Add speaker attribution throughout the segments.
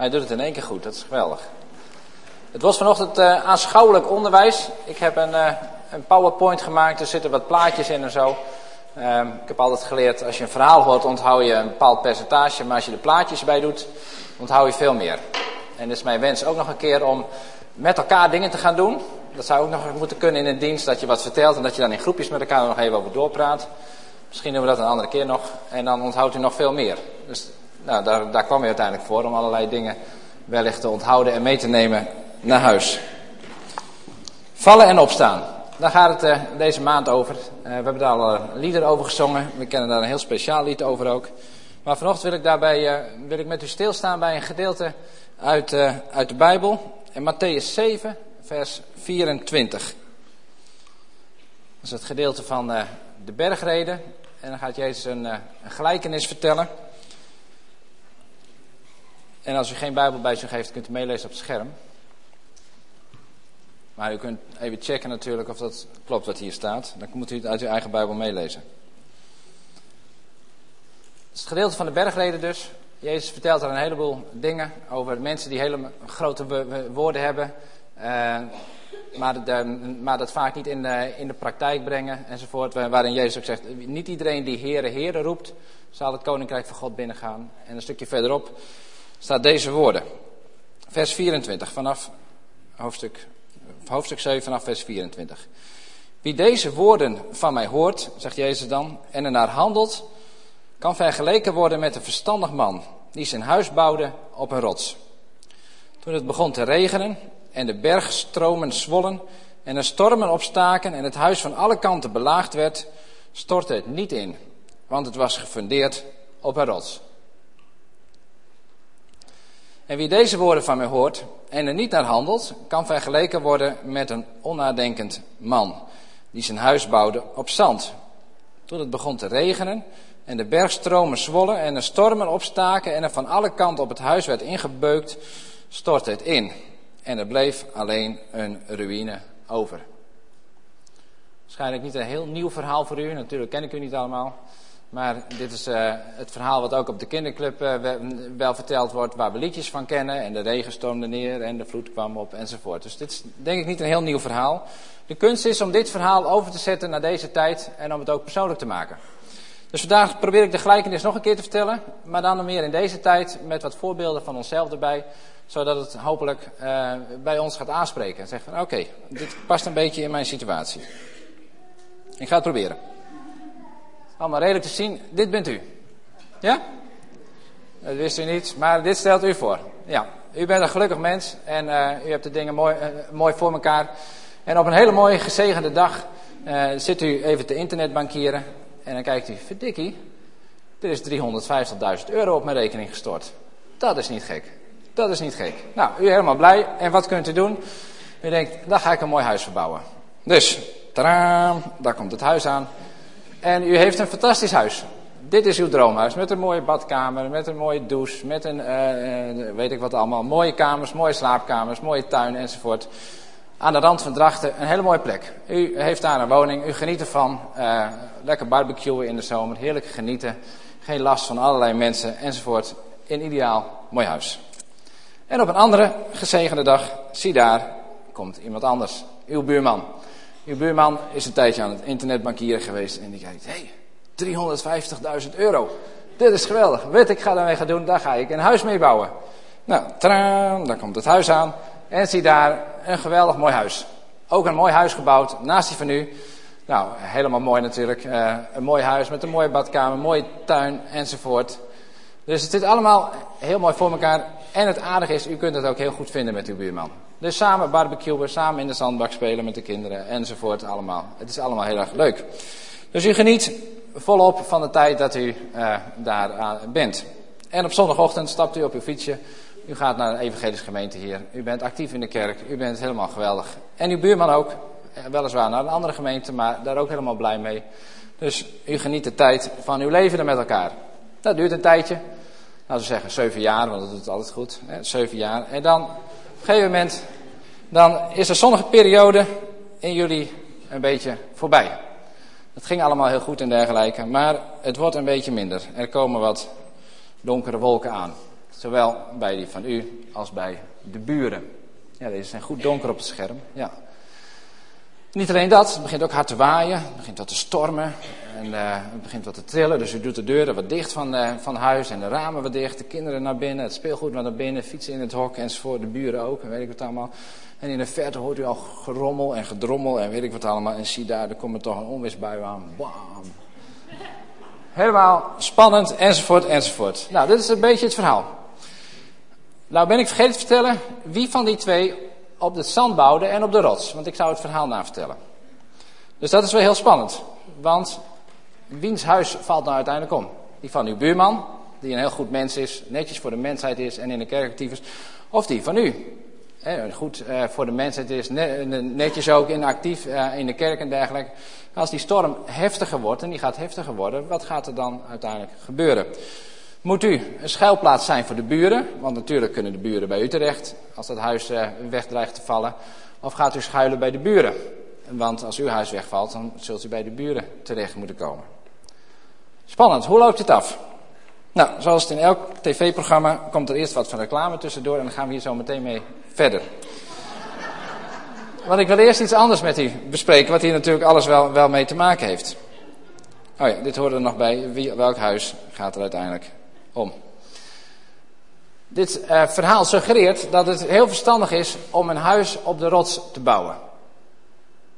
Speaker 1: Hij doet het in één keer goed, dat is geweldig. Het was vanochtend uh, aanschouwelijk onderwijs. Ik heb een, uh, een PowerPoint gemaakt, er zitten wat plaatjes in en zo. Uh, ik heb altijd geleerd, als je een verhaal hoort, onthoud je een bepaald percentage. Maar als je er plaatjes bij doet, onthoud je veel meer. En het is mijn wens ook nog een keer om met elkaar dingen te gaan doen. Dat zou ook nog moeten kunnen in een dienst, dat je wat vertelt en dat je dan in groepjes met elkaar nog even over doorpraat. Misschien doen we dat een andere keer nog en dan onthoudt u nog veel meer. Dus nou, daar, daar kwam je uiteindelijk voor om allerlei dingen wellicht te onthouden en mee te nemen naar huis. Vallen en opstaan. Daar gaat het uh, deze maand over. Uh, we hebben daar al een lieder over gezongen. We kennen daar een heel speciaal lied over ook. Maar vanochtend wil ik daarbij wil ik met u stilstaan bij een gedeelte uit, uit de Bijbel. In Matthäus 7, vers 24. Dat is het gedeelte van de bergreden. En dan gaat Jezus een, een gelijkenis vertellen. En als u geen Bijbel bij zich heeft, kunt u meelezen op het scherm. Maar u kunt even checken natuurlijk of dat klopt wat hier staat. Dan moet u het uit uw eigen Bijbel meelezen. Het gedeelte van de bergreden dus. Jezus vertelt daar een heleboel dingen over mensen die hele grote woorden hebben. Uh, maar, de, maar, dat vaak niet in de, in de praktijk brengen enzovoort. Waarin Jezus ook zegt, niet iedereen die Heere, Heere roept, zal het Koninkrijk van God binnengaan. En een stukje verderop staat deze woorden. Vers 24 vanaf hoofdstuk hoofdstuk 7 vanaf vers 24. Wie deze woorden van mij hoort, zegt Jezus dan, en ernaar handelt, kan vergeleken worden met een verstandig man die zijn huis bouwde op een rots. Toen het begon te regenen en de bergstromen zwollen en er stormen opstaken en het huis van alle kanten belaagd werd, stortte het niet in, want het was gefundeerd op een rots. En wie deze woorden van mij hoort en er niet naar handelt, kan vergeleken worden met een onnadenkend man die zijn huis bouwde op zand. Toen het begon te regenen en de bergstromen zwollen en er stormen opstaken en er van alle kanten op het huis werd ingebeukt, stortte het in. En er bleef alleen een ruïne over. Waarschijnlijk niet een heel nieuw verhaal voor u, natuurlijk ken ik u niet allemaal. Maar dit is uh, het verhaal wat ook op de kinderclub uh, wel verteld wordt, waar we liedjes van kennen. En de regen stormde neer en de vloed kwam op enzovoort. Dus dit is denk ik niet een heel nieuw verhaal. De kunst is om dit verhaal over te zetten naar deze tijd en om het ook persoonlijk te maken. Dus vandaag probeer ik de gelijkenis nog een keer te vertellen, maar dan meer in deze tijd met wat voorbeelden van onszelf erbij, zodat het hopelijk uh, bij ons gaat aanspreken. En zegt van oké, dit past een beetje in mijn situatie. Ik ga het proberen. Allemaal redelijk te zien. Dit bent u. Ja? Dat wist u niet, maar dit stelt u voor. Ja, u bent een gelukkig mens en uh, u hebt de dingen mooi, uh, mooi voor elkaar. En op een hele mooie gezegende dag uh, zit u even te internetbankieren. En dan kijkt u, verdikkie, er is 350.000 euro op mijn rekening gestort. Dat is niet gek. Dat is niet gek. Nou, u helemaal blij. En wat kunt u doen? U denkt, dan ga ik een mooi huis verbouwen. Dus, tadaan, daar komt het huis aan. En u heeft een fantastisch huis. Dit is uw droomhuis. Met een mooie badkamer, met een mooie douche, met een, uh, weet ik wat allemaal. Mooie kamers, mooie slaapkamers, mooie tuin enzovoort. Aan de rand van Drachten, een hele mooie plek. U heeft daar een woning, u geniet ervan. Uh, lekker barbecuen in de zomer, heerlijk genieten. Geen last van allerlei mensen enzovoort. In ideaal mooi huis. En op een andere gezegende dag, zie daar, komt iemand anders. Uw buurman. Uw buurman is een tijdje aan het internetbankieren geweest en die kijkt, hé, hey, 350.000 euro. Dit is geweldig. Weet ik ga daarmee gaan doen, daar ga ik een huis mee bouwen. Nou, dan komt het huis aan en zie daar een geweldig mooi huis. Ook een mooi huis gebouwd naast die van u. Nou, helemaal mooi natuurlijk. Uh, een mooi huis met een mooie badkamer, mooie tuin enzovoort. Dus het zit allemaal heel mooi voor elkaar. En het aardige is, u kunt het ook heel goed vinden met uw buurman. Dus samen barbecuen, samen in de zandbak spelen met de kinderen enzovoort allemaal. Het is allemaal heel erg leuk. Dus u geniet volop van de tijd dat u uh, daar uh, bent. En op zondagochtend stapt u op uw fietsje. U gaat naar een evangelische gemeente hier. U bent actief in de kerk. U bent helemaal geweldig. En uw buurman ook. Eh, weliswaar naar een andere gemeente, maar daar ook helemaal blij mee. Dus u geniet de tijd van uw leven er met elkaar. Dat duurt een tijdje. Laten we zeggen zeven jaar, want dat doet het altijd goed. Hè, zeven jaar. En dan, op een gegeven moment, dan is de zonnige periode in jullie een beetje voorbij. Het ging allemaal heel goed en dergelijke, maar het wordt een beetje minder. Er komen wat donkere wolken aan. Zowel bij die van u als bij de buren. Ja, deze zijn goed donker op het scherm. Ja. Niet alleen dat, het begint ook hard te waaien, het begint wat te stormen en uh, het begint wat te trillen. Dus u doet de deuren wat dicht van, uh, van huis en de ramen wat dicht, de kinderen naar binnen, het speelgoed naar binnen, fietsen in het hok enzovoort, de buren ook en weet ik wat allemaal. En in de verte hoort u al gerommel en gedrommel en weet ik wat allemaal. En zie daar, er komt toch een onweersbui aan. Bam. Helemaal spannend enzovoort enzovoort. Nou, dit is een beetje het verhaal. Nou ben ik vergeten te vertellen wie van die twee op het zand bouwde en op de rots. Want ik zou het verhaal na vertellen. Dus dat is wel heel spannend. Want wiens huis valt nou uiteindelijk om? Die van uw buurman, die een heel goed mens is, netjes voor de mensheid is en in de kerk actief is. Of die van u. goed eh, voor de mensheid is, netjes ook in actief eh, in de kerk en dergelijke. Als die storm heftiger wordt, en die gaat heftiger worden, wat gaat er dan uiteindelijk gebeuren? Moet u een schuilplaats zijn voor de buren? Want natuurlijk kunnen de buren bij u terecht als dat huis uh, weg dreigt te vallen. Of gaat u schuilen bij de buren? Want als uw huis wegvalt, dan zult u bij de buren terecht moeten komen. Spannend, hoe loopt het af? Nou, zoals het in elk tv-programma komt er eerst wat van reclame tussendoor en dan gaan we hier zo meteen mee verder. Want ik wil eerst iets anders met u bespreken, wat hier natuurlijk alles wel, wel mee te maken heeft. Oh ja, dit hoorde er nog bij. Wie, welk huis gaat er uiteindelijk om. Dit uh, verhaal suggereert dat het heel verstandig is om een huis op de rots te bouwen.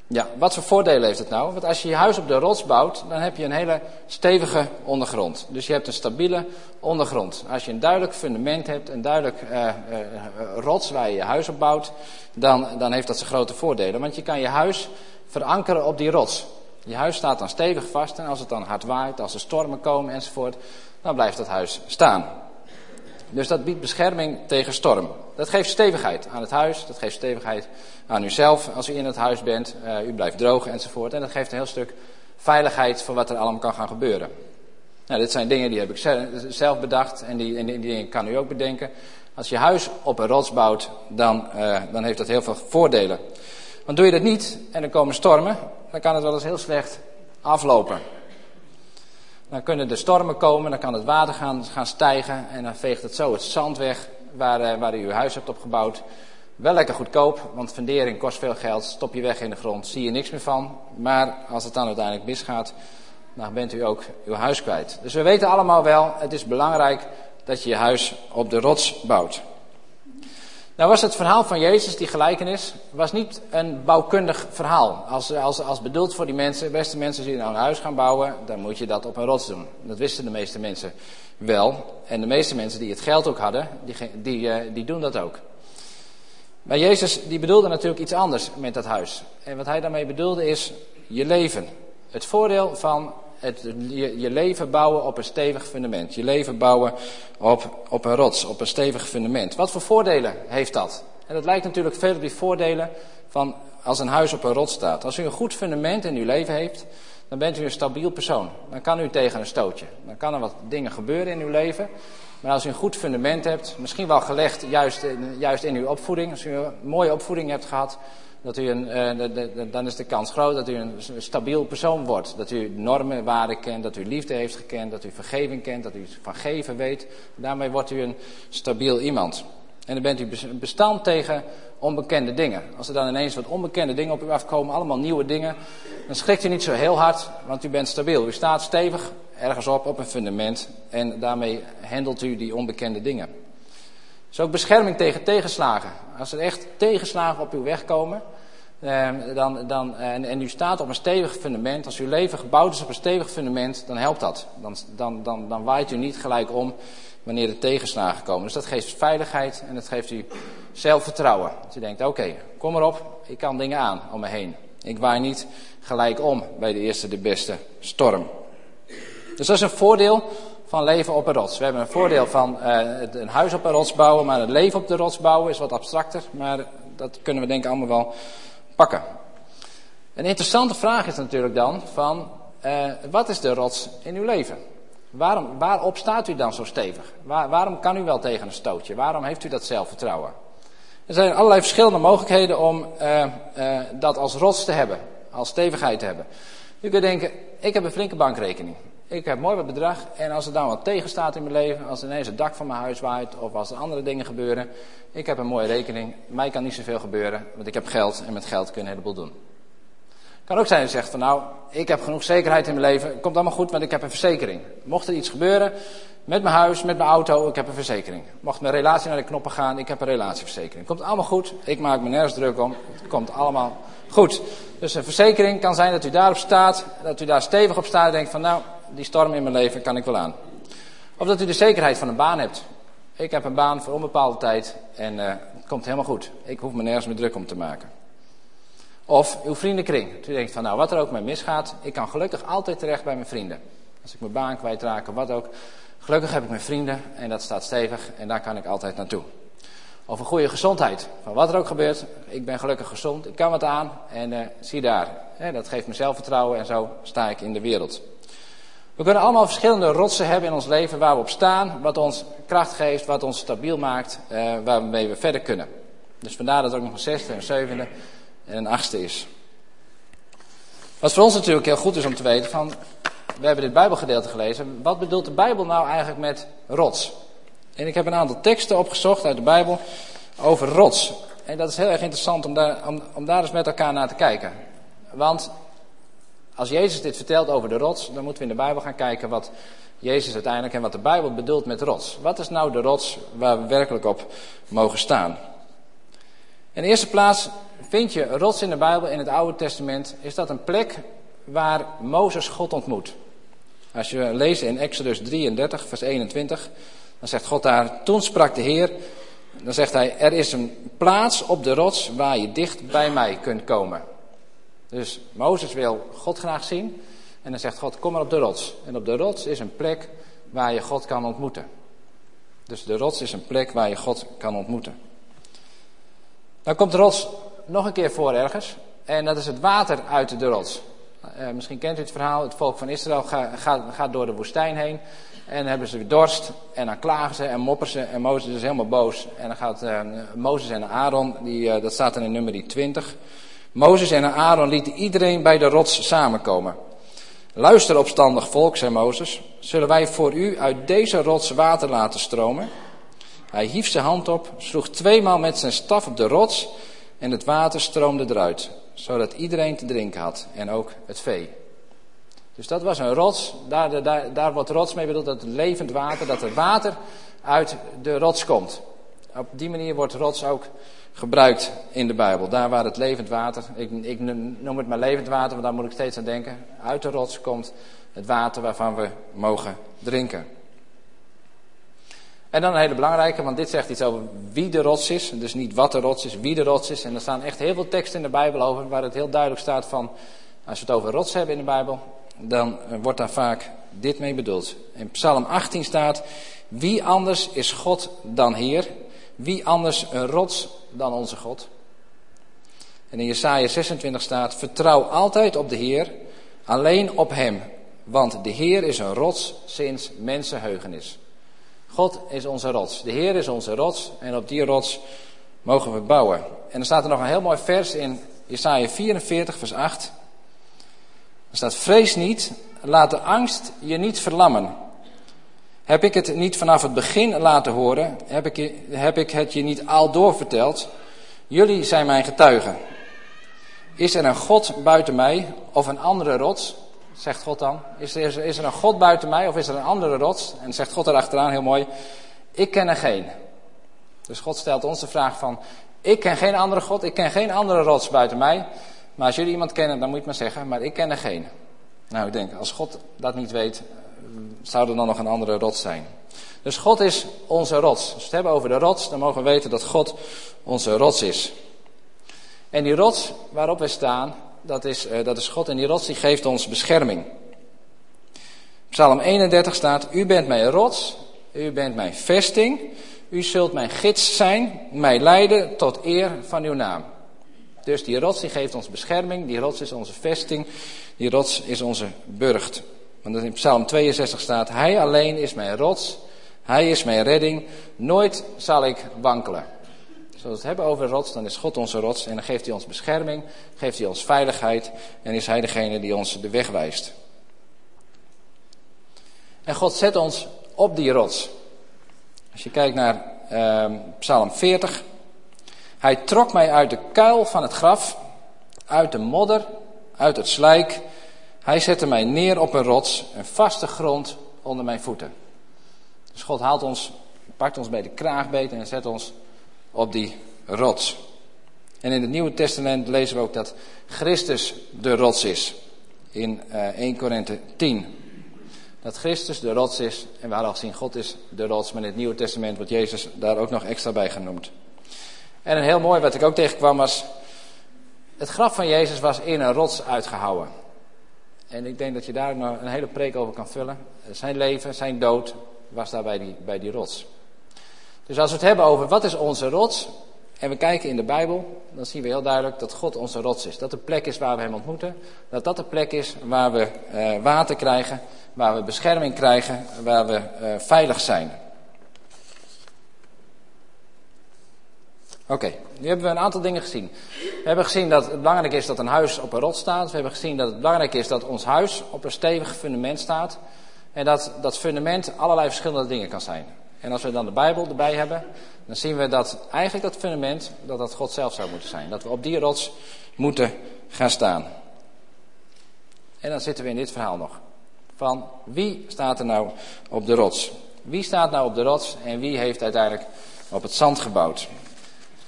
Speaker 1: Ja, wat voor voordelen heeft het nou? Want als je je huis op de rots bouwt, dan heb je een hele stevige ondergrond. Dus je hebt een stabiele ondergrond. Als je een duidelijk fundament hebt, een duidelijk uh, rots waar je je huis op bouwt, dan, dan heeft dat zijn grote voordelen. Want je kan je huis verankeren op die rots. Je huis staat dan stevig vast en als het dan hard waait, als er stormen komen enzovoort, dan blijft dat huis staan. Dus dat biedt bescherming tegen storm. Dat geeft stevigheid aan het huis, dat geeft stevigheid aan uzelf als u in het huis bent. Uh, u blijft droog enzovoort. En dat geeft een heel stuk veiligheid voor wat er allemaal kan gaan gebeuren. Nou, dit zijn dingen die heb ik zelf bedacht en die, en die dingen kan u ook bedenken. Als je huis op een rots bouwt, dan, uh, dan heeft dat heel veel voordelen. Want doe je dat niet en er komen stormen, dan kan het wel eens heel slecht aflopen. Dan kunnen de stormen komen, dan kan het water gaan, gaan stijgen en dan veegt het zo het zand weg waar, uh, waar u uw huis hebt opgebouwd. Wel lekker goedkoop, want fundering kost veel geld, stop je weg in de grond, zie je niks meer van. Maar als het dan uiteindelijk misgaat, dan bent u ook uw huis kwijt. Dus we weten allemaal wel, het is belangrijk dat je je huis op de rots bouwt. Nou was het verhaal van Jezus, die gelijkenis, was niet een bouwkundig verhaal. Als, als, als bedoeld voor die mensen, beste mensen, die nou een huis gaan bouwen, dan moet je dat op een rots doen. Dat wisten de meeste mensen wel. En de meeste mensen die het geld ook hadden, die, die, uh, die doen dat ook. Maar Jezus, die bedoelde natuurlijk iets anders met dat huis. En wat hij daarmee bedoelde is je leven. Het voordeel van het, je, leven bouwen op een stevig fundament. Je leven bouwen op, op een rots, op een stevig fundament. Wat voor voordelen heeft dat? En dat lijkt natuurlijk veel op die voordelen van als een huis op een rots staat. Als u een goed fundament in uw leven heeft, dan bent u een stabiel persoon. Dan kan u tegen een stootje. Dan kan er wat dingen gebeuren in uw leven. Maar als u een goed fundament hebt, misschien wel gelegd juist in, juist in uw opvoeding. Als u een mooie opvoeding hebt gehad, dat u een, uh, dan is de kans groot dat u een stabiel persoon wordt. Dat u normen, waarden kent, dat u liefde heeft gekend, dat u vergeving kent, dat u van geven weet. Daarmee wordt u een stabiel iemand. En dan bent u bestand tegen onbekende dingen. Als er dan ineens wat onbekende dingen op u afkomen, allemaal nieuwe dingen, dan schrikt u niet zo heel hard, want u bent stabiel. U staat stevig ergens op, op een fundament, en daarmee handelt u die onbekende dingen is ook bescherming tegen tegenslagen. Als er echt tegenslagen op uw weg komen, dan, dan, en, en u staat op een stevig fundament, als uw leven gebouwd is op een stevig fundament, dan helpt dat. Dan, dan, dan, dan waait u niet gelijk om wanneer er tegenslagen komen. Dus dat geeft veiligheid en dat geeft u zelfvertrouwen. Dat u denkt, oké, kom erop, ik kan dingen aan om me heen. Ik waai niet gelijk om bij de eerste de beste storm. Dus dat is een voordeel van leven op een rots. We hebben een voordeel van uh, een huis op een rots bouwen, maar het leven op de rots bouwen is wat abstracter. Maar dat kunnen we denk ik allemaal wel pakken. Een interessante vraag is natuurlijk dan van, uh, wat is de rots in uw leven? Waarom, waarop staat u dan zo stevig? Waar, waarom kan u wel tegen een stootje? Waarom heeft u dat zelfvertrouwen? Er zijn allerlei verschillende mogelijkheden om uh, dat als rots te hebben, als stevigheid te hebben. U kunt denken, ik heb een flinke bankrekening. Ik heb mooi wat bedrag en als er dan wat tegenstaat in mijn leven, als ineens het dak van mijn huis waait of als er andere dingen gebeuren, ik heb een mooie rekening. Mij kan niet zoveel gebeuren, want ik heb geld en met geld kun je een heleboel doen. Kan ook zijn dat je zegt van nou, ik heb genoeg zekerheid in mijn leven, het komt allemaal goed, want ik heb een verzekering. Mocht er iets gebeuren met mijn huis, met mijn auto, ik heb een verzekering. Mocht mijn relatie naar de knoppen gaan, ik heb een relatieverzekering. Komt allemaal goed, ik maak me nergens druk om, het komt allemaal goed. Dus een verzekering kan zijn dat u daarop staat, dat u daar stevig op staat en denkt van nou, die storm in mijn leven kan ik wel aan. Of dat u de zekerheid van een baan hebt. Ik heb een baan voor onbepaalde tijd en uh, het komt helemaal goed. Ik hoef me nergens meer druk om te maken. Of uw vriendenkring. U denkt van nou, wat er ook mee misgaat, ik kan gelukkig altijd terecht bij mijn vrienden. Als ik mijn baan kwijtraak of wat ook. Gelukkig heb ik mijn vrienden en dat staat stevig en daar kan ik altijd naartoe. Of een goede gezondheid. Van wat er ook gebeurt, ik ben gelukkig gezond, ik kan wat aan en uh, zie daar. dat geeft me zelfvertrouwen en zo sta ik in de wereld. We kunnen allemaal verschillende rotsen hebben in ons leven waar we op staan, wat ons kracht geeft, wat ons stabiel maakt, uh, waarmee we verder kunnen. Dus vandaar dat er ook nog een zesde, een zevende en een achtste is. Wat voor ons natuurlijk heel goed is om te weten van, we hebben dit Bijbelgedeelte gelezen, wat bedoelt de Bijbel nou eigenlijk met rots? En ik heb een aantal teksten opgezocht uit de Bijbel over rots. En dat is heel erg interessant om daar, om daar eens met elkaar naar te kijken. Want als Jezus dit vertelt over de rots, dan moeten we in de Bijbel gaan kijken wat Jezus uiteindelijk en wat de Bijbel bedoelt met rots. Wat is nou de rots waar we werkelijk op mogen staan? In de eerste plaats vind je rots in de Bijbel, in het Oude Testament, is dat een plek waar Mozes God ontmoet. Als je leest in Exodus 33, vers 21, dan zegt God daar, toen sprak de Heer, dan zegt hij, er is een plaats op de rots waar je dicht bij mij kunt komen. Dus Mozes wil God graag zien. En dan zegt God, kom maar op de rots. En op de rots is een plek waar je God kan ontmoeten. Dus de rots is een plek waar je God kan ontmoeten. Dan komt de rots nog een keer voor ergens. En dat is het water uit de rots. Uh, misschien kent u het verhaal. Het volk van Israël gaat, gaat, door de woestijn heen. En dan hebben ze dorst. En dan klagen ze en moppen ze. En Mozes is helemaal boos. En dan gaat uh, Mozes en Aaron, die, uh, dat staat er in nummer 20. Mozes en Aaron lieten iedereen bij de rots samenkomen. Luister opstandig volk, zei Mozes, zullen wij voor u uit deze rots water laten stromen? Hij hief zijn hand op, sloeg tweemaal met zijn staf op de rots en het water stroomde eruit, zodat iedereen te drinken had en ook het vee. Dus dat was een rots, daar, daar, wordt rots mee bedoeld, dat levend water, dat er water uit de rots komt. Op die manier wordt rots ook gebruikt in de Bijbel. Daar waar het levend water, ik, ik noem het maar levend water, want daar moet ik steeds aan denken. Uit de rots komt het water waarvan we mogen drinken. En dan een hele belangrijke, want dit zegt iets over wie de rots is. Dus niet wat de rots is, wie de rots is. En er staan echt heel veel teksten in de Bijbel over waar het heel duidelijk staat van... Als we het over rots hebben in de Bijbel, dan wordt daar vaak dit mee bedoeld. In Psalm 18 staat, wie anders is God dan Heer? Wie anders een rots dan onze God? En in Jesaja 26 staat, vertrouw altijd op de Heer, alleen op Hem. Want de Heer is een rots sinds mensenheugenis. God is onze rots. De Heer is onze rots en op die rots mogen we bouwen. En er staat er nog een heel mooi vers in Jesaja 44 vers 8. Er staat, vrees niet, laat de angst je niet verlammen. Heb ik het niet vanaf het begin laten horen? Heb ik, heb ik het je niet al doorverteld? Jullie zijn mijn getuigen. Is er een God buiten mij of een andere rots? Zegt God dan. Is er, is er een God buiten mij of is er een andere rots? En zegt God erachteraan heel mooi. Ik ken er geen. Dus God stelt ons de vraag van. Ik ken geen andere God, ik ken geen andere rots buiten mij. Maar als jullie iemand kennen, dan moet je maar zeggen. Maar ik ken er geen. Nou, ik denk, als God dat niet weet, zou er dan nog een andere rots zijn. Dus God is onze rots. Als we het hebben over de rots, dan mogen we weten dat God onze rots is. En die rots waarop wij staan, dat is, uh, dat is God. En die rots die geeft ons bescherming. Psalm 31 staat, U bent mijn rots, U bent mijn vesting, U zult mijn gids zijn, mij leiden tot eer van uw naam. Dus die rots die geeft ons bescherming, die rots is onze vesting, die rots is onze burcht. Want in Psalm 62 staat, Hij alleen is mijn rots, Hij is mijn redding, nooit zal ik wankelen. Als we het hebben over rots, dan is God onze rots en dan geeft Hij ons bescherming, geeft Hij ons veiligheid en is Hij degene die ons de weg wijst. En God zet ons op die rots. Als je kijkt naar uh, Psalm 40. Hij trok mij uit de kuil van het graf, uit de modder, uit het slijk. Hij zette mij neer op een rots, een vaste grond onder mijn voeten. Dus God haalt ons, pakt ons bij de kraagbeet en zet ons op die rots. En in het Nieuwe Testament lezen we ook dat Christus de rots is. In uh, 1 Korinthe 10. Dat Christus de rots is. En we hadden al gezien, God is de rots. Maar in het Nieuwe Testament wordt Jezus daar ook nog extra bij genoemd. En een heel mooi wat ik ook tegenkwam was. Het graf van Jezus was in een rots uitgehouwen. En ik denk dat je daar nog een hele preek over kan vullen. Zijn leven, zijn dood was daar bij die, bij die rots. Dus als we het hebben over wat is onze rots, en we kijken in de Bijbel, dan zien we heel duidelijk dat God onze rots is. Dat de plek is waar we Hem ontmoeten. Dat dat de plek is waar we uh, water krijgen, waar we bescherming krijgen, waar we uh, veilig zijn. Oké, nu hebben we een aantal dingen gezien. We hebben gezien dat het belangrijk is dat een huis op een rots staat. We hebben gezien dat het belangrijk is dat ons huis op een stevig fundament staat. En dat dat fundament allerlei verschillende dingen kan zijn. En als we dan de Bijbel erbij hebben, dan zien we dat eigenlijk dat fundament, dat dat God zelf zou moeten zijn. Dat we op die rots moeten gaan staan. En dan zitten we in dit verhaal nog. Van wie staat er nou op de rots? Wie staat nou op de rots en wie heeft uiteindelijk op het zand gebouwd?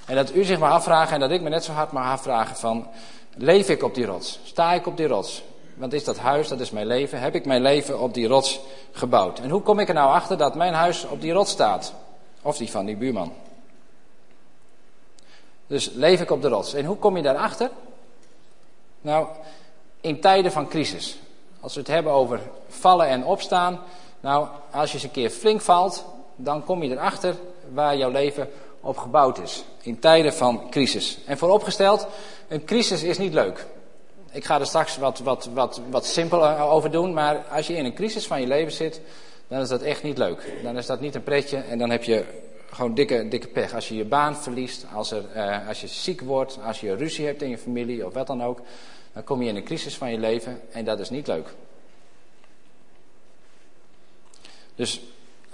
Speaker 1: En dat u zich maar afvragen en dat ik me net zo hard maar afvragen van, leef ik op die rots? Sta ik op die rots? Want is dat huis, dat is mijn leven. Heb ik mijn leven op die rots gebouwd? En hoe kom ik er nou achter dat mijn huis op die rots staat? Of die van die buurman? Dus leef ik op de rots. En hoe kom je daarachter? Nou, in tijden van crisis. Als we het hebben over vallen en opstaan. Nou, als je eens een keer flink valt, dan kom je erachter waar jouw leven op gebouwd is. In tijden van crisis. En vooropgesteld, een crisis is niet leuk. Ik ga er straks wat, wat, wat, wat simpeler over doen, maar als je in een crisis van je leven zit, dan is dat echt niet leuk. Dan is dat niet een pretje en dan heb je gewoon dikke, dikke pech. Als je je baan verliest, als, er, uh, als je ziek wordt, als je ruzie hebt in je familie of wat dan ook, dan kom je in een crisis van je leven en dat is niet leuk. Dus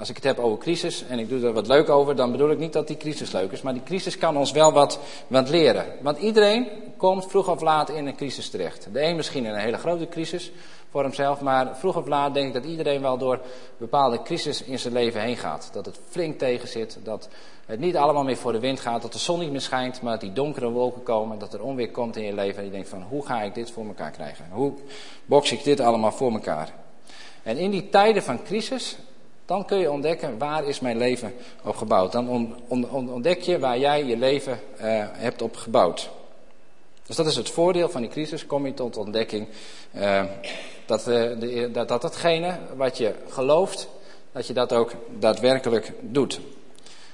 Speaker 1: als ik het heb over crisis en ik doe er wat leuk over, dan bedoel ik niet dat die crisis leuk is. Maar die crisis kan ons wel wat, leren. Want iedereen komt vroeg of laat in een crisis terecht. De een misschien in een hele grote crisis voor hemzelf. Maar vroeg of laat denk ik dat iedereen wel door bepaalde crisis in zijn leven heen gaat. Dat het flink tegen zit. Dat het niet allemaal meer voor de wind gaat. Dat de zon niet meer schijnt. Maar dat die donkere wolken komen. Dat er onweer komt in je leven. En je denkt van hoe ga ik dit voor elkaar krijgen? Hoe box ik dit allemaal voor elkaar? En in die tijden van crisis dan kun je ontdekken waar is mijn leven op gebouwd. Dan ontdek je waar jij je leven uh, hebt op gebouwd. Dus dat is het voordeel van die crisis. Kom je tot ontdekking uh, dat, uh, de, dat, dat datgene wat je gelooft, dat je dat ook daadwerkelijk doet.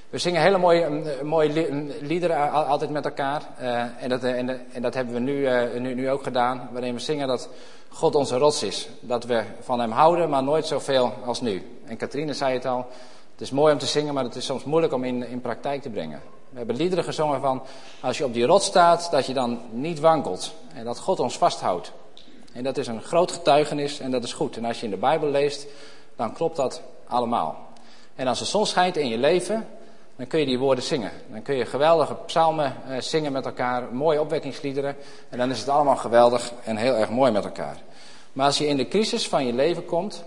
Speaker 1: We zingen hele mooie, mooie liederen altijd met elkaar. en, dat, en, en, dat hebben we nu, nu, nu ook gedaan. Waarin we zingen dat God onze rots is. Dat we van hem houden, maar nooit zoveel als nu. En Katrine zei het al. Het is mooi om te zingen, maar het is soms moeilijk om in, in praktijk te brengen. We hebben liederen gezongen van als je op die rots staat, dat je dan niet wankelt. En dat God ons vasthoudt. En dat is een groot getuigenis en dat is goed. En als je in de Bijbel leest, dan klopt dat allemaal. En als de zon schijnt in je leven, dan kun je die woorden zingen. Dan kun je geweldige psalmen eh, zingen met elkaar, mooie opwekkingsliederen. En dan is het allemaal geweldig en heel erg mooi met elkaar. Maar als je in de crisis van je leven komt,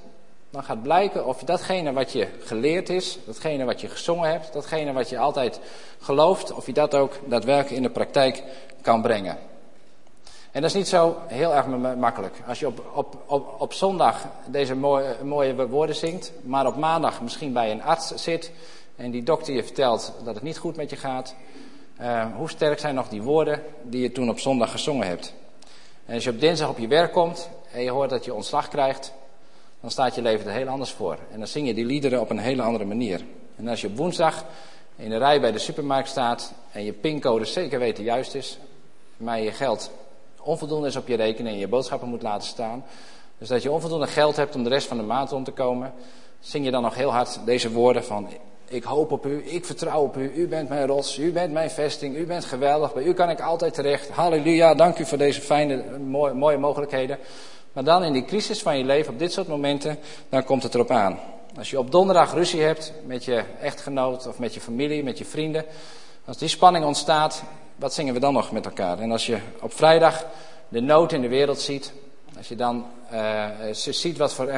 Speaker 1: dan gaat blijken of datgene wat je geleerd is, datgene wat je gezongen hebt, datgene wat je altijd gelooft, of je dat ook daadwerkelijk in de praktijk kan brengen. En dat is niet zo heel erg makkelijk. Als je op, op, op, op zondag deze mooie, mooie woorden zingt, maar op maandag misschien bij een arts zit en die dokter je vertelt dat het niet goed met je gaat, uh, hoe sterk zijn nog die woorden die je toen op zondag gezongen hebt? En als je op dinsdag op je werk komt en je hoort dat je ontslag krijgt, dan staat je leven er heel anders voor. En dan zing je die liederen op een hele andere manier. En als je op woensdag in de rij bij de supermarkt staat en je pincode zeker weten juist is, maar je geld onvoldoende is op je rekening en je boodschappen moet laten staan, dus dat je onvoldoende geld hebt om de rest van de maand om te komen, zing je dan nog heel hard deze woorden van ik hoop op u, ik vertrouw op u, u bent mijn rots, u bent mijn vesting, u bent geweldig, bij u kan ik altijd terecht. Halleluja, dank u voor deze fijne, mooie, mooie mogelijkheden. Maar dan in die crisis van je leven, op dit soort momenten, dan komt het erop aan. Als je op donderdag ruzie hebt met je echtgenoot of met je familie, met je vrienden. Als die spanning ontstaat, wat zingen we dan nog met elkaar? En als je op vrijdag de nood in de wereld ziet, als je dan uh, ziet wat voor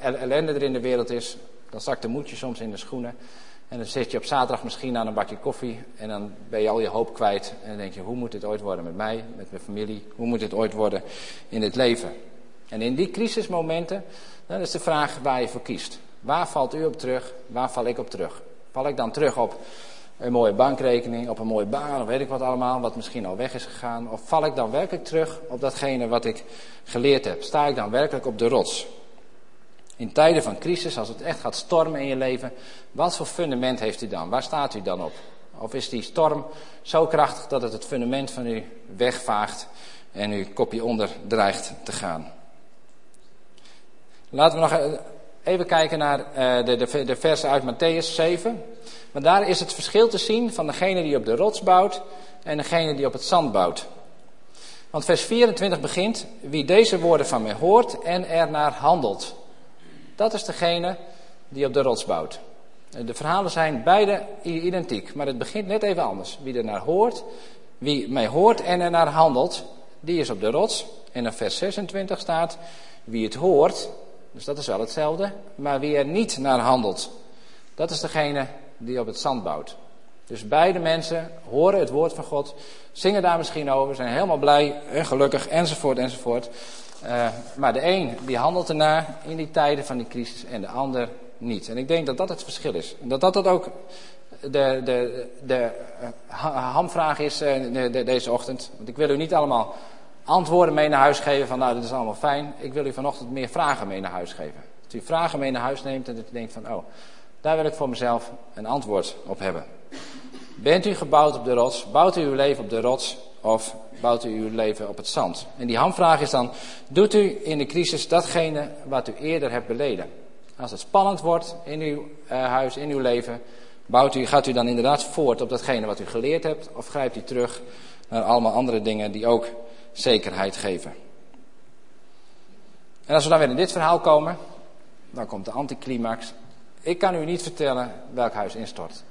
Speaker 1: ellende er in de wereld is, dan zakt de moedje soms in de schoenen. En dan zit je op zaterdag misschien aan een bakje koffie en dan ben je al je hoop kwijt. En dan denk je, hoe moet dit ooit worden met mij, met mijn familie? Hoe moet dit ooit worden in het leven? En in die crisismomenten, dan is de vraag waar je voor kiest. Waar valt u op terug? Waar val ik op terug? Val ik dan terug op een mooie bankrekening, op een mooie baan, of weet ik wat allemaal, wat misschien al weg is gegaan? Of val ik dan werkelijk terug op datgene wat ik geleerd heb? Sta ik dan werkelijk op de rots? In tijden van crisis, als het echt gaat stormen in je leven, wat voor fundament heeft u dan? Waar staat u dan op? Of is die storm zo krachtig dat het het fundament van u wegvaagt en uw kopje onder dreigt te gaan? Laten we nog even kijken naar uh, de, de, de versen uit Matthäus 7. Want daar is het verschil te zien van degene die op de rots bouwt en degene die op het zand bouwt. Want vers 24 begint, wie deze woorden van mij hoort en er naar handelt. Dat is degene die op de rots bouwt. De verhalen zijn beide identiek, maar het begint net even anders. Wie er naar hoort, wie mij hoort en er naar handelt, die is op de rots. En in vers 26 staat, wie het hoort, dus dat is wel hetzelfde, maar wie er niet naar handelt, dat is degene die op het zand bouwt. Dus beide mensen horen het woord van God, zingen daar misschien over, zijn helemaal blij en gelukkig enzovoort enzovoort. Uh, maar de een die handelt ernaar in die tijden van die crisis en de ander niet. En ik denk dat dat het verschil is. En dat dat, ook de, de, de uh, hamvraag is de, deze ochtend. Want ik wil u niet allemaal antwoorden mee naar huis geven van nou dit is allemaal fijn. Ik wil u vanochtend meer vragen mee naar huis geven. Dat u vragen mee naar huis neemt en dat u denkt van oh daar wil ik voor mezelf een antwoord op hebben. Bent u gebouwd op de rots? Bouwt u uw leven op de rots? Of bouwt u uw leven op het zand? En die hamvraag is dan, doet u in de crisis datgene wat u eerder hebt beleden? Als het spannend wordt in uw uh, huis, in uw leven, bouwt u, gaat u dan inderdaad voort op datgene wat u geleerd hebt? Of grijpt u terug naar allemaal andere dingen die ook zekerheid geven? En als we dan weer in dit verhaal komen, dan komt de anticlimax. Ik kan u niet vertellen welk huis instort.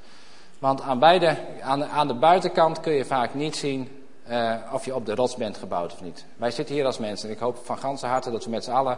Speaker 1: Want aan, beide, aan, de, aan de buitenkant kun je vaak niet zien uh, of je op de rots bent gebouwd of niet. Wij zitten hier als mensen en ik hoop van ganse harte dat we met z'n allen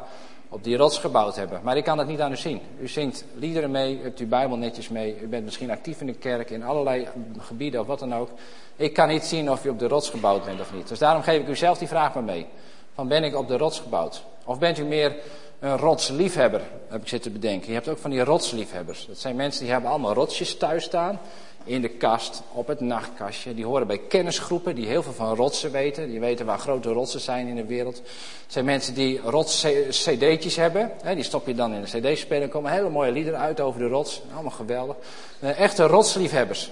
Speaker 1: op die rots gebouwd hebben. Maar ik kan dat niet aan u zien. U zingt liederen mee, u hebt uw Bijbel netjes mee, u bent misschien actief in de kerk, in allerlei gebieden of wat dan ook. Ik kan niet zien of u op de rots gebouwd bent of niet. Dus daarom geef ik u zelf die vraag maar mee. Van ben ik op de rots gebouwd? Of bent u meer een rotsliefhebber, heb ik zitten bedenken. Je hebt ook van die rotsliefhebbers. Dat zijn mensen die hebben allemaal rotsjes thuis staan. In de kast, op het nachtkastje. Die horen bij kennisgroepen die heel veel van rotsen weten. Die weten waar grote rotsen zijn in de wereld. Het zijn mensen die rots-cd'tjes hebben. Die stop je dan in een cd-speler. Er komen hele mooie liederen uit over de rots. Allemaal geweldig. Eh, echte rotsliefhebbers.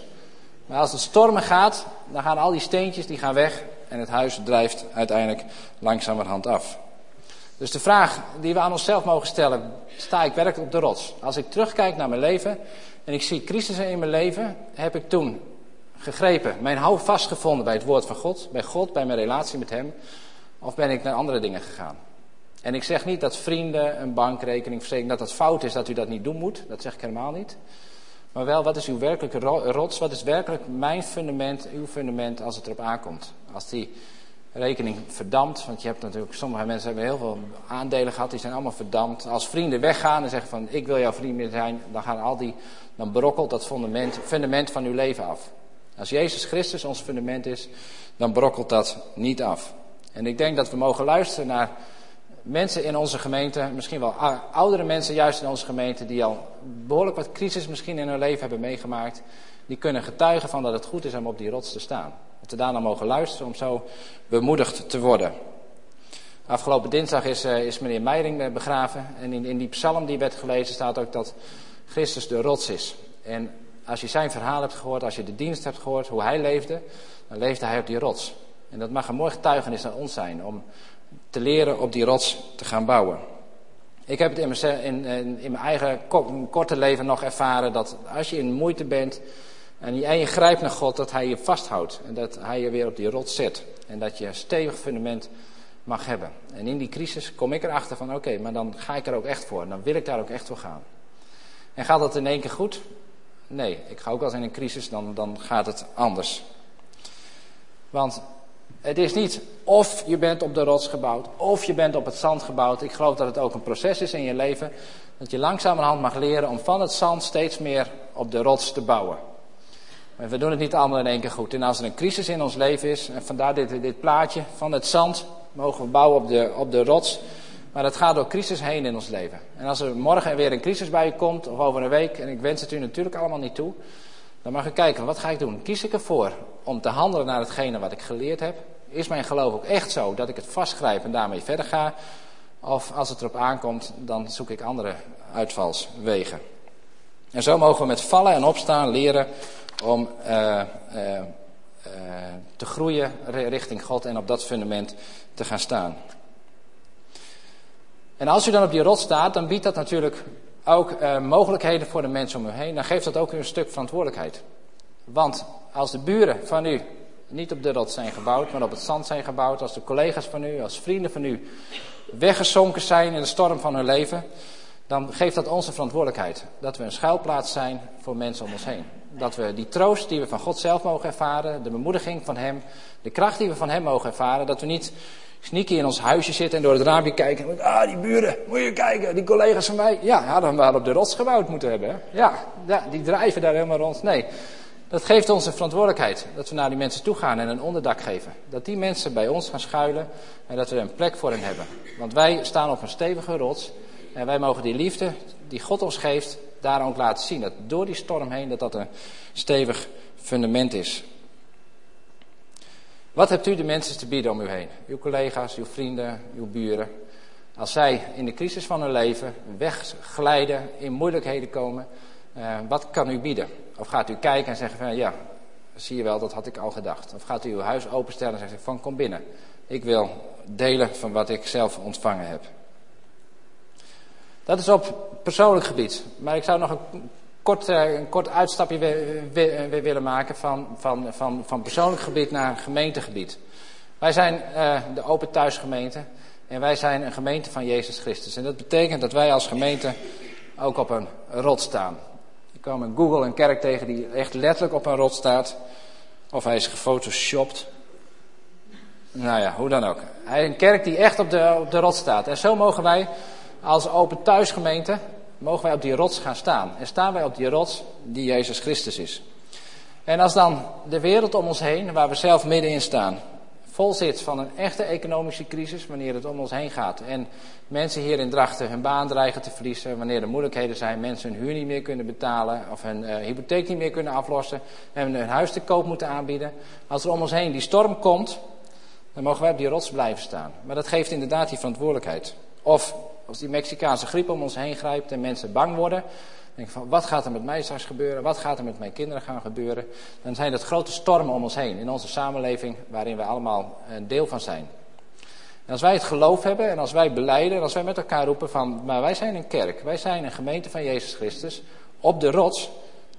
Speaker 1: Maar als het stormen gaat, dan gaan al die steentjes die gaan weg. En het huis drijft uiteindelijk langzamerhand af. Dus de vraag die we aan onszelf mogen stellen, sta ik werkelijk op de rots? Als ik terugkijk naar mijn leven en ik zie crisissen in mijn leven, heb ik toen gegrepen, mijn hou vastgevonden bij het woord van God, bij God, bij mijn relatie met Hem, of ben ik naar andere dingen gegaan? En ik zeg niet dat vrienden, een bankrekening, verzekering, dat dat fout is, dat u dat niet doen moet. Dat zeg ik helemaal niet. Maar wel, wat is uw werkelijke rots? Wat is werkelijk mijn fundament, uw fundament, als het erop aankomt? Als die rekening verdampt. Want je hebt natuurlijk, sommige mensen hebben heel veel aandelen gehad, die zijn allemaal verdampt. Als vrienden weggaan en zeggen van ik wil jouw vriend meer zijn, dan gaan al die, dan brokkelt dat fundament, fundament van uw leven af. Als Jezus Christus ons fundament is, dan brokkelt dat niet af. En ik denk dat we mogen luisteren naar mensen in onze gemeente, misschien wel oudere mensen juist in onze gemeente, die al behoorlijk wat crisis misschien in hun leven hebben meegemaakt. Die kunnen getuigen van dat het goed is om op die rots te staan. Dat we daarna mogen luisteren om zo bemoedigd te worden. Afgelopen dinsdag is, uh, is meneer Meiring eh, begraven. En in, in die psalm die werd gelezen staat ook dat Christus de rots is. En als je zijn verhaal hebt gehoord, als je de dienst hebt gehoord, hoe hij leefde, dan leefde hij op die rots. En dat mag een mooi getuigenis aan ons zijn om te leren op die rots te gaan bouwen. Ik heb het in, in mijn eigen korte leven nog ervaren dat als je in moeite bent, en je, grijpt naar God dat Hij je vasthoudt. En dat Hij je weer op die rots zet. En dat je stevig fundament mag hebben. En in die crisis kom ik erachter van oké, maar dan ga ik er ook echt voor. Dan wil ik daar ook echt voor gaan. En gaat dat in één keer goed? Nee, ik ga ook eens in een crisis, dan, dan gaat het anders. Want het is niet of je bent op de rots gebouwd, of je bent op het zand gebouwd. Ik geloof dat het ook een proces is in je leven. Dat je langzamerhand mag leren om van het zand steeds meer op de rots te bouwen. We doen het niet allemaal in één keer goed. En als er een crisis in ons leven is, en vandaar dit, dit plaatje van het zand, mogen we bouwen op de, op de rots. Maar dat gaat door crisis heen in ons leven. En als er morgen weer een crisis bij je komt, of over een week, en ik wens het u natuurlijk allemaal niet toe, dan mag je kijken, wat ga ik doen? Kies ik ervoor om te handelen naar hetgene wat ik geleerd heb? Is mijn geloof ook echt zo dat ik het vastgrijp en daarmee verder ga? Of als het erop aankomt, dan zoek ik andere uitvalswegen. En zo mogen we met vallen en opstaan leren om uh, uh, uh, te groeien richting God en op dat fundament te gaan staan. En als u dan op die rot staat, dan biedt dat natuurlijk ook mogelijkheden voor de mensen om u heen. Dan geeft dat ook een stuk verantwoordelijkheid. Want als de buren van u niet op de rot zijn gebouwd, maar op het zand zijn gebouwd, als de collega's van u, als vrienden van u weggezonken zijn in de storm van hun leven, dan geeft dat onze verantwoordelijkheid. Dat we een schuilplaats zijn voor mensen om ons heen. Dat we die troost die we van God zelf mogen ervaren, de bemoediging van Hem, de kracht die we van Hem mogen ervaren, dat we niet sneaky in ons huisje zitten en door het raampje kijken. Ah, die buren, moet je kijken, die collega's van mij. Ja, hadden we op de rots gebouwd moeten hebben. Ja, ja, die drijven daar helemaal rond. Nee, dat geeft ons een verantwoordelijkheid. Dat we naar die mensen toe gaan en een onderdak geven. Dat die mensen bij ons gaan schuilen en dat we een plek voor hen hebben. Want wij staan op een stevige rots. En wij mogen die liefde die God ons geeft, daar ook laten zien. Dat door die storm heen, dat dat een stevig fundament is. Wat hebt u de mensen te bieden om u heen? Uw collega's, uw vrienden, uw buren. Als zij in de crisis van hun leven wegglijden, in moeilijkheden komen, uh, wat kan u bieden? Of gaat u kijken en zeggen van ja, zie je wel, dat had ik al gedacht. Of gaat u uw huis openstellen en zeggen van kom binnen. Ik wil delen van wat ik zelf ontvangen heb. Dat is op persoonlijk gebied. Maar ik zou nog een kort, uh, een kort uitstapje weer, willen maken van, van, van, van persoonlijk gebied naar gemeentegebied. Wij zijn uh, de Open Thuisgemeente en wij zijn een gemeente van Jezus Christus. En dat betekent dat wij als gemeente ook op een rot staan. Ik kwam in Google een kerk tegen die echt letterlijk op een rot staat. Of hij is gefotoshopt. Nou ja, hoe dan ook. Hij een kerk die echt op de, op de rot staat. En zo mogen wij als Open Thuisgemeente mogen wij op die rots gaan staan. En staan wij op die rots die Jezus Christus is. En als dan de wereld om ons heen, waar we zelf middenin staan, vol zit van een echte economische crisis, wanneer het om ons heen gaat. En mensen hier in Drachten hun baan dreigen te verliezen, wanneer er moeilijkheden zijn, mensen hun huur niet meer kunnen betalen of hun uh, hypotheek niet meer kunnen aflossen en hun huis te koop moeten aanbieden. Als er om ons heen die storm komt, dan mogen wij op die rots blijven staan. Maar dat geeft inderdaad die verantwoordelijkheid. Of als die Mexicaanse griep om ons heen grijpt en mensen bang worden. Denk van, wat gaat er met mij straks gebeuren? Wat gaat er met mijn kinderen gaan gebeuren? Dan zijn dat grote stormen om ons heen in onze samenleving waarin we allemaal een deel van zijn. En als wij het geloof hebben en als wij beleiden en als wij met elkaar roepen van, maar wij zijn een kerk, wij zijn een gemeente van Jezus Christus op de rots,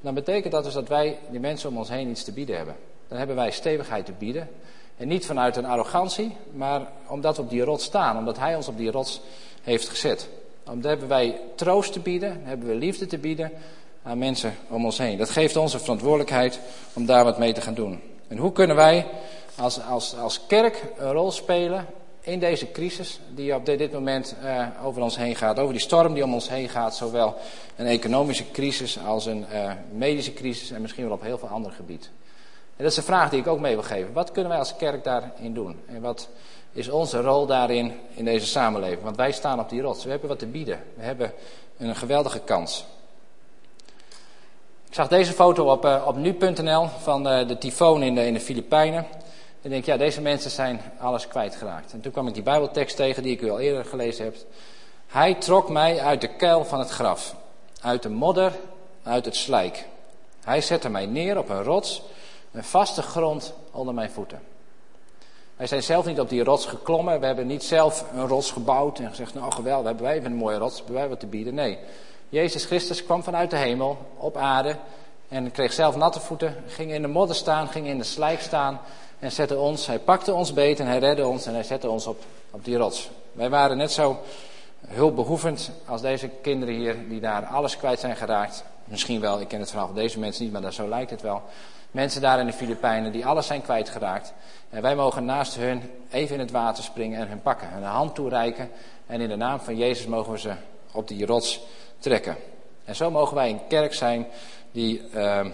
Speaker 1: dan betekent dat dus dat wij die mensen om ons heen iets te bieden hebben. Dan hebben wij stevigheid te bieden. En niet vanuit een arrogantie, maar omdat we op die rots staan, omdat Hij ons op die rots heeft gezet. Dan hebben wij troost te bieden, hebben we liefde te bieden aan mensen om ons heen. Dat geeft onze verantwoordelijkheid om daar wat mee te gaan doen. En hoe kunnen wij als, als, als kerk een rol spelen in deze crisis die op dit moment uh, over ons heen gaat, over die storm die om ons heen gaat, zowel een economische crisis als een uh, medische crisis en misschien wel op heel veel andere gebieden. Dat is een vraag die ik ook mee wil geven. Wat kunnen wij als kerk daarin doen? En wat is onze rol daarin in deze samenleving? Want wij staan op die rots. We hebben wat te bieden. We hebben een geweldige kans. Ik zag deze foto op, uh, op nu.nl van uh, de tyfoon in de, in de Filipijnen. En ik denk, ja, deze mensen zijn alles kwijtgeraakt. En toen kwam ik die Bijbeltekst tegen die ik u al eerder gelezen heb. Hij trok mij uit de kuil van het graf, uit de modder, uit het slijk. Hij zette mij neer op een rots, een vaste grond onder mijn voeten. Wij zijn zelf niet op die rots geklommen. We hebben niet zelf een rots gebouwd en gezegd, nou geweldig, hebben wij een mooie rots, hebben wij wat te bieden. Nee, Jezus Christus kwam vanuit de hemel op aarde en kreeg zelf natte voeten, ging in de modder staan, ging in de slijk staan en zette ons, hij pakte ons beet en hij redde ons en hij zette ons op, op die rots. Wij waren net zo hulpbehoevend als deze kinderen hier die daar alles kwijt zijn geraakt. Misschien wel, ik ken het verhaal van deze mensen niet, maar dat, zo lijkt het wel. Mensen daar in de Filipijnen die alles zijn kwijtgeraakt. En wij mogen naast hun even in het water springen en hun pakken. Hun hand toereiken. En in de naam van Jezus mogen we ze op die rots trekken. En zo mogen wij een kerk zijn die uh,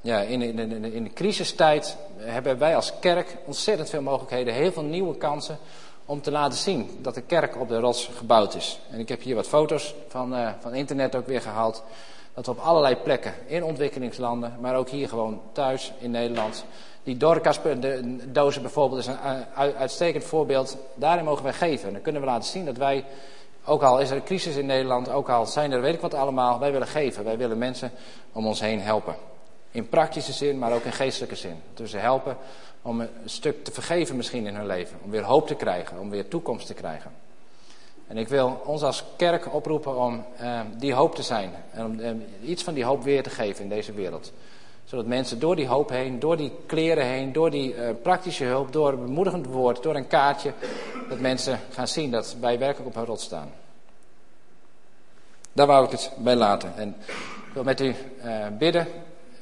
Speaker 1: ja, in, in, in, in de crisistijd hebben wij als kerk ontzettend veel mogelijkheden, heel veel nieuwe kansen om te laten zien dat de kerk op de rots gebouwd is. En ik heb hier wat foto's van, uh, van internet ook weer gehaald. Dat op allerlei plekken, in ontwikkelingslanden, maar ook hier gewoon thuis in Nederland. Die dozen bijvoorbeeld is een uitstekend voorbeeld. Daarin mogen wij geven. En dan kunnen we laten zien dat wij, ook al is er een crisis in Nederland, ook al zijn er weet ik wat allemaal, wij willen geven. Wij willen mensen om ons heen helpen. In praktische zin, maar ook in geestelijke zin. Dus ze helpen om een stuk te vergeven misschien in hun leven. Om weer hoop te krijgen, om weer toekomst te krijgen. En ik wil ons als kerk oproepen om uh, die hoop te zijn. En om uh, iets van die hoop weer te geven in deze wereld. Zodat mensen door die hoop heen, door die kleren heen, door die uh, praktische hulp, door een bemoedigend woord, door een kaartje. Dat mensen gaan zien dat wij werkelijk op een rot staan. Daar wou ik het bij laten. En ik wil met u bidden